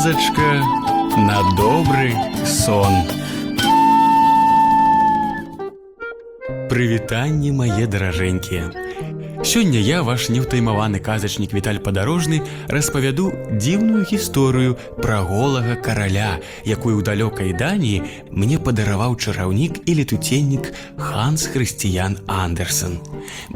казачка на добры сон. Прывітанне мае даражэнькія. Сёння я ваш неўтаймаваны казачнік Віталь падарожны распавяду дзіўную гісторыю пра голага караля, якую ў далёкай даніі мне падараваў чараўнік і летуценнік Ханс Хрысціян Андерсон.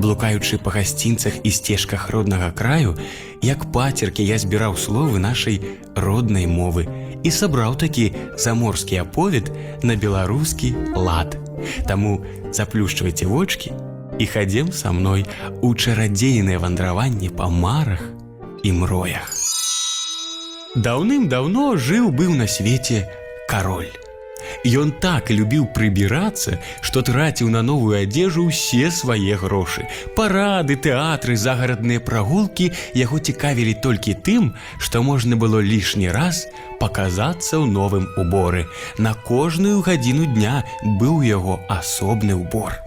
Блукаючы па гасцінцах і сцежках роднага краю, як пацеркі я збіраў словы нашай роднай мовы і сабраў такі заморскі аповед на беларускі лад. Таму заплюшчвайце вочки і хадзем са мной у чарадзейнае вандраванне па марах і мроях. Даўным-даўно жыў быў на свеце кароль. Ён так любіў прыбірацца, што траціў на новую адзежу ўсе свае грошы. Парады, тэатры, загарадныя прагулкі яго цікавілі толькі тым, што можна было лішні раз паказацца ў новым уборы. На кожную гадзіну дня быў яго асобны ўбор.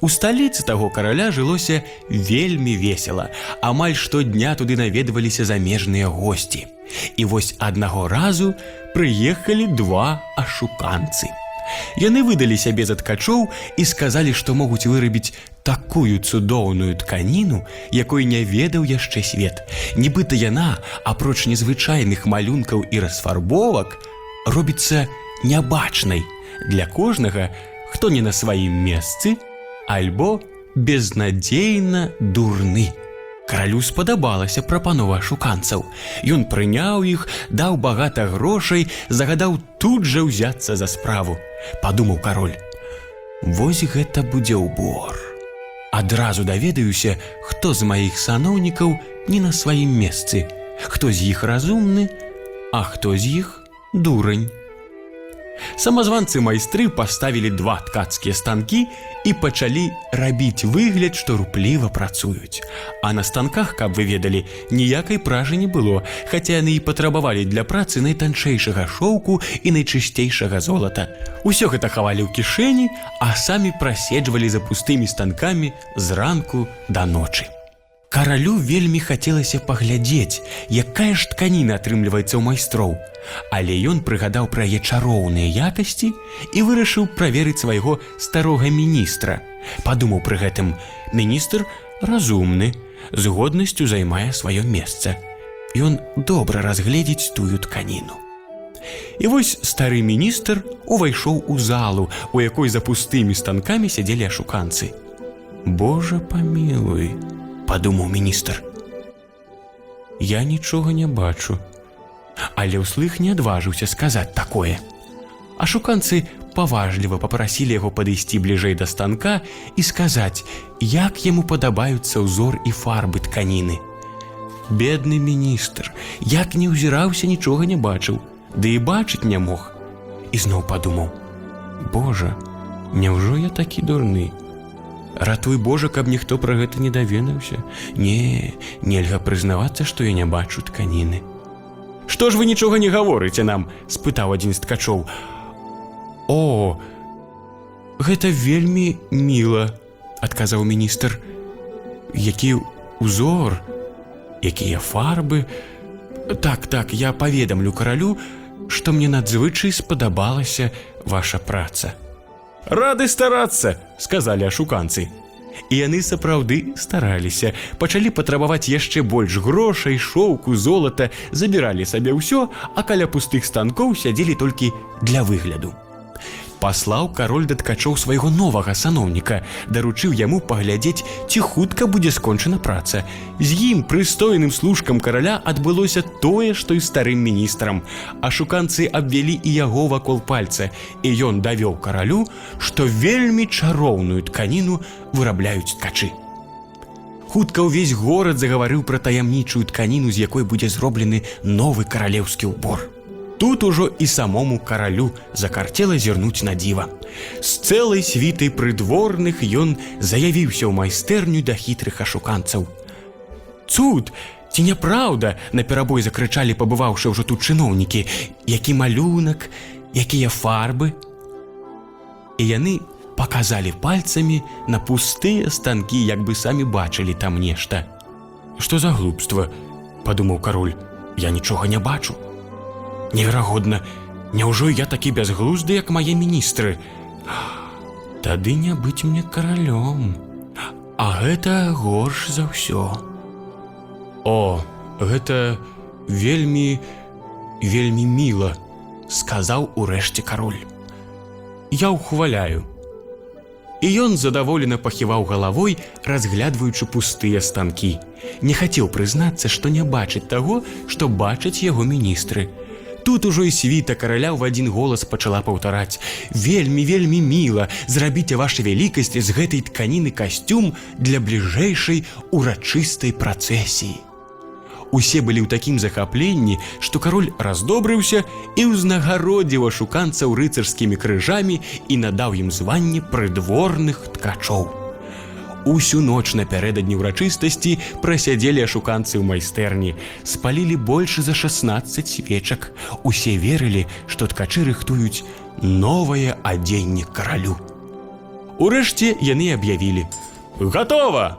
У сталіцы таго караля жылося вельмі весела. Амаль штодня туды наведваліся замежныя госці. І вось аднаго разу прыехалі два ашуканцы. Яны выдалі сябе за ткачоў і сказалі, што могуць вырабіць такую цудоўную тканіну, якой не ведаў яшчэ свет. Нібыта яна, апроч незвычайных малюнкаў і расфарбовак, робіцца нябачнай для кожнага, хто не на сваім месцы, альбо безнадзейна дурны. Каралю спадабалася прапанова шуканцаў. Ён прыняў іх, даў багата грошай, загадаў тут жа ўзяцца за справу. Падумаў кароль: Вось гэта будзе ўбор. Адразу даведаюся, хто з маіх саноўнікаў не на сваім месцы, хто з іх разумны, а хто з іх дурань. Самазванцы майстры паставілі два ткацкія станкі і пачалі рабіць выгляд, што рупліва працуюць. А на станках, каб вы ведалі, ніякай пражы не было, хаця яны і патрабавалі для працы найтанчэйшага шоўку і найчысцейшага золата. Усё гэта хавалі ў кішэні, а самі праседжвалі за пустымі станкамі з ранку да ночы. Каралю вельмі хацелася паглядзець, якая ж тканіна атрымліваецца ў майстроў. Але ён прыгадаў пра яе чароўныя якасці і вырашыў праверыць свайго старога міністра. Падумаў пры гэтым: міністр разумны, з годнасцю займае сваё месца. Ён добра разгледзець тую тканіну. І вось стары міністр увайшоў у залу, у якой за пустымі станкамі сядзелі ашуканцы. Божа памілуй, падумаў міністр. Я нічога не бачу, але ўслых не адважыўся сказаць такое. Ашуканцы паважліва попрасілі яго падысці бліжэй да станка і сказаць, як яму падабаюцца ўзор і фарбы тканіны. Бедны міністр, як не ўзіраўся, нічога не бачыў, ды і бачыць не мог. І зноў падумаў: Божа, няўжо я такі дурны? Ратуй Божа, каб ніхто пра гэта не даведаўся. Не, нельга прызнавацца, што я не бачу тканіны. Што ж вы нічога не гаворыце нам? спытаў адзін з ткачоў. О, гэта вельмі міла, адказаў міністр. Які узор, якія фарбы. Так, так, я паведамлю каралю, што мне надзвычай спадабалася ваша праца. Рады старацца, сказалі ашуканцы. І яны сапраўды стараліся, пачалі патрабаваць яшчэ больш грошай, шоўку, золата, забіралі сабе ўсё, а каля пустых станкоў сядзелі толькі для выгляду паслаў кароль да ткачоў свайго новага саноўніка, даручыў яму паглядзець, ці хутка будзе скончана праца. З ім прыстойным служкам караля адбылося тое, што і старым міністрам. Ашуканцы абвялі і яго вакол пальца, і ён давёў каралю, што вельмі чароўную тканіну вырабляюць ткачы. Хутка ўвесь горад загаварыў пра таямнічую тканіну, з якой будзе зроблены новы каралеўскі ўбор. Тут ужо і самому каралю закарцела зірнуць на дзіва. З цэлай світай прыдворных ён заявіўся ў майстэрню да хітрых ашуканцаў. Цуд, ці няпраўда, наперабой закрычалі, пабываўшы ўжо тут чыноўнікі, які малюнак, якія фарбы. І яны паказалі пальцамі на пустыя станкі, як бы самі бачылі там нешта. Што за глупства, падумаў кароль, я нічога не бачу. Неверагодна, Няўжо я такі бязглузды, як мае міністры. Тады не быць мне каралём. А гэта горш за ўсё. О, гэта вельмі вельмі міла, сказаў урэшце кароль. Я ўхваляю. І ён задаволена пахіваў галавой, разглядваючы пустыя станкі. Не хацеў прызнацца, што не бачыць таго, што бачаць яго міністры. Тут ужо і світа караля ў адзін голас пачала паўтараць: Вельмі, вельмі міла, зрабіце ваша вялікасці з гэтай тканіны касцюм для бліжэйшай урачыстай працэсіі. Усе былі ў такім захапленні, што кароль раздобрыўся і ўзнагародзіў ашуканцаў рыцарскімі крыжамі і надаў ім званне прыдворных ткачоў. Усю ноч напярэдадні ўрачыстасці прасядзелі ашуканцы ў майстэрні, спалілі больш за 16 свечак. Усе верылі, што ткачы рыхтуюць новае адзенне каралю. Урэшце яны аб'явілі: Гтова!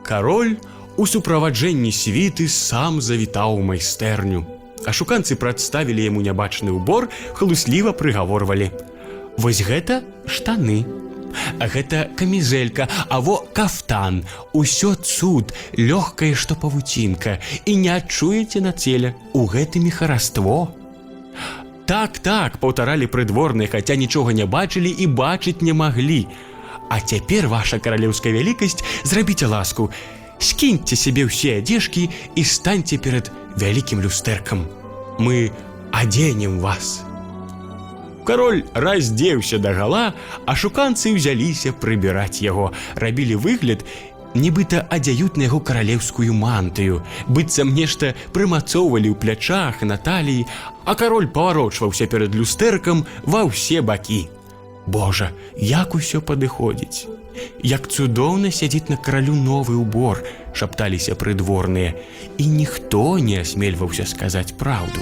Кароль у суправаджэнні світы сам завітаў у майстэрню. Ашуканцы прадставілі яму нябачны ўбор, хлусліва прыгаворвалі: Вось гэта штаны. Гэта камізелька, а во кафтан, усё цуд, лёгкае, што павуцінка і не адчуеце на целе у гэтымі хараство. Так, так, паўтаралі прыдворныя, хаця нічога не бачылі і бачыць не маглі. А цяпер ваша каралеўская вялікасць зрабіце ласку. Скіньце сябе ўсе адзежкі і станьце перад вялікім люстэркам. Мы адзенем вас. Кароль раздзеўся да гала, а шуканцы ўзяліся прыбіраць яго, рабілі выгляд, нібыта адзяют на яго каралеўскую мантыю, быццам нешта прымацоўвалі ў плячах на таліі, а кароль паварочваўся перад люстэркам ва ўсе бакі. Божа, як усё падыходзіць. Як цудоўна сядзіць на каралю новы ўбор, шапталіся прыдворныя, і ніхто не асмельваўся сказаць праўду.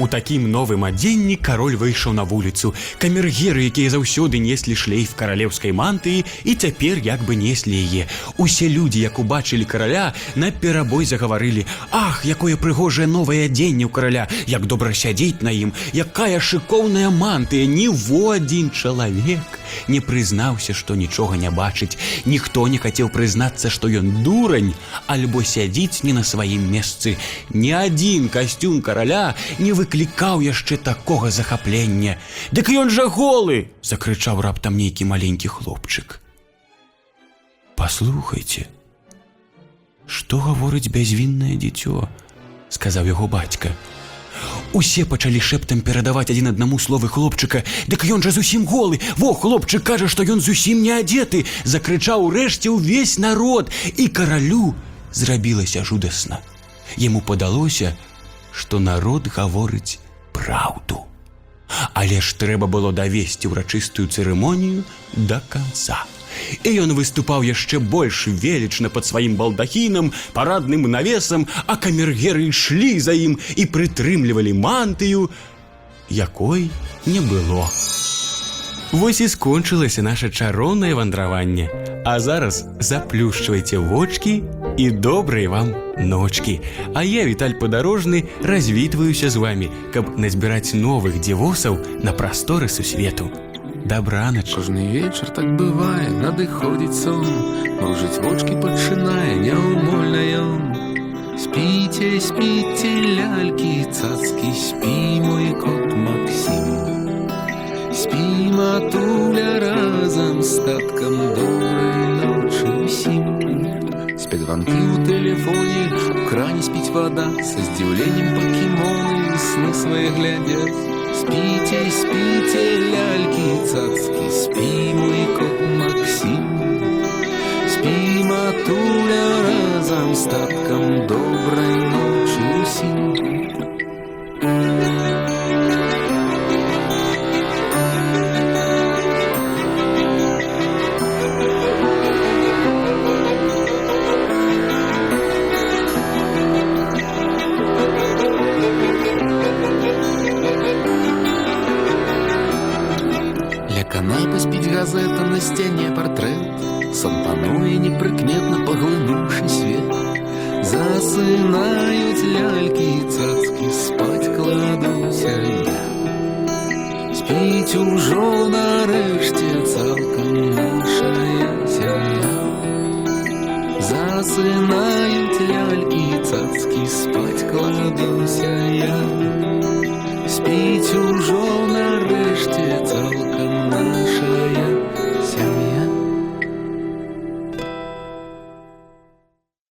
У такім новым адзенні кароль выйшаў на вуліцу. Камергеры, якія заўсёды неслі шлейф каралеўскай мантыі і цяпер як бы неслі яе. Усе людзі, як убачылі караля, на перабой загаварылі: Ах, якое прыгожае новае адзенне ў караля, як добра сядзець на ім, якая шыкоўная мантыя, ніво адзін чалавек не прызнаўся, што нічога не бачыць. Ніхто не хацеў прызнацца, што ён дурань, альбо сядзіць не на сваім месцы. Ні адзін касцюм караля не вы выклікаў яшчэ такога захаплення. Дык ён жа голы! — закрычаў раптам нейкі маленькі хлопчык. Паслухайце, Што гаворыць бязвіннае дзіцё, — сказаў яго бацька. Усе пачалі шэптам перадаваць адзін аднаму словы хлопчыка, Дык ён жа зусім голы. Во хлопчык кажа, што ён зусім не адзеты, закрычаў урэшце ўвесь народ і каралю зрабілася жудасна. Яму падалося, што народ гаворыць праўду. Але ж трэба было давесці ўрачыстую цырымонію да канца. І ён выступаў яшчэ больш велічна пад сваім балдахінам, парадным навесам, а камергеры ішлі за ім і прытрымлівалі мантыю, якой не было. Вось і скончылася наша чароўнае вандраванне. А зараз заплюшчвайце вочки і добрай вам ночкі. А я віталь падарожны развітваюся з вами, каб назбіраць новых дзівосаў на прасторы сусвету. Дабранач кожны вечар так бывае, надыходзіць сон, Можыць вочки пачынае няўмольна ён. Спіце, спіце лялькі, цацкі, спі мой кот Максим. Спі матуля разам з таткам добрай кране спіць вада, са здзіўленнем пакімоны сны свае глядзяць. Спіце, спіце лялькі цацкі, спі мой кот Максім. Спі матуля разам з таткам добрай газета на сцяне портрет, Сам пануе непрыкметна паглынуўшы свет. Засынаюць лялькі і цацкі, спаць кладуся я. Спіць ужо нарэшце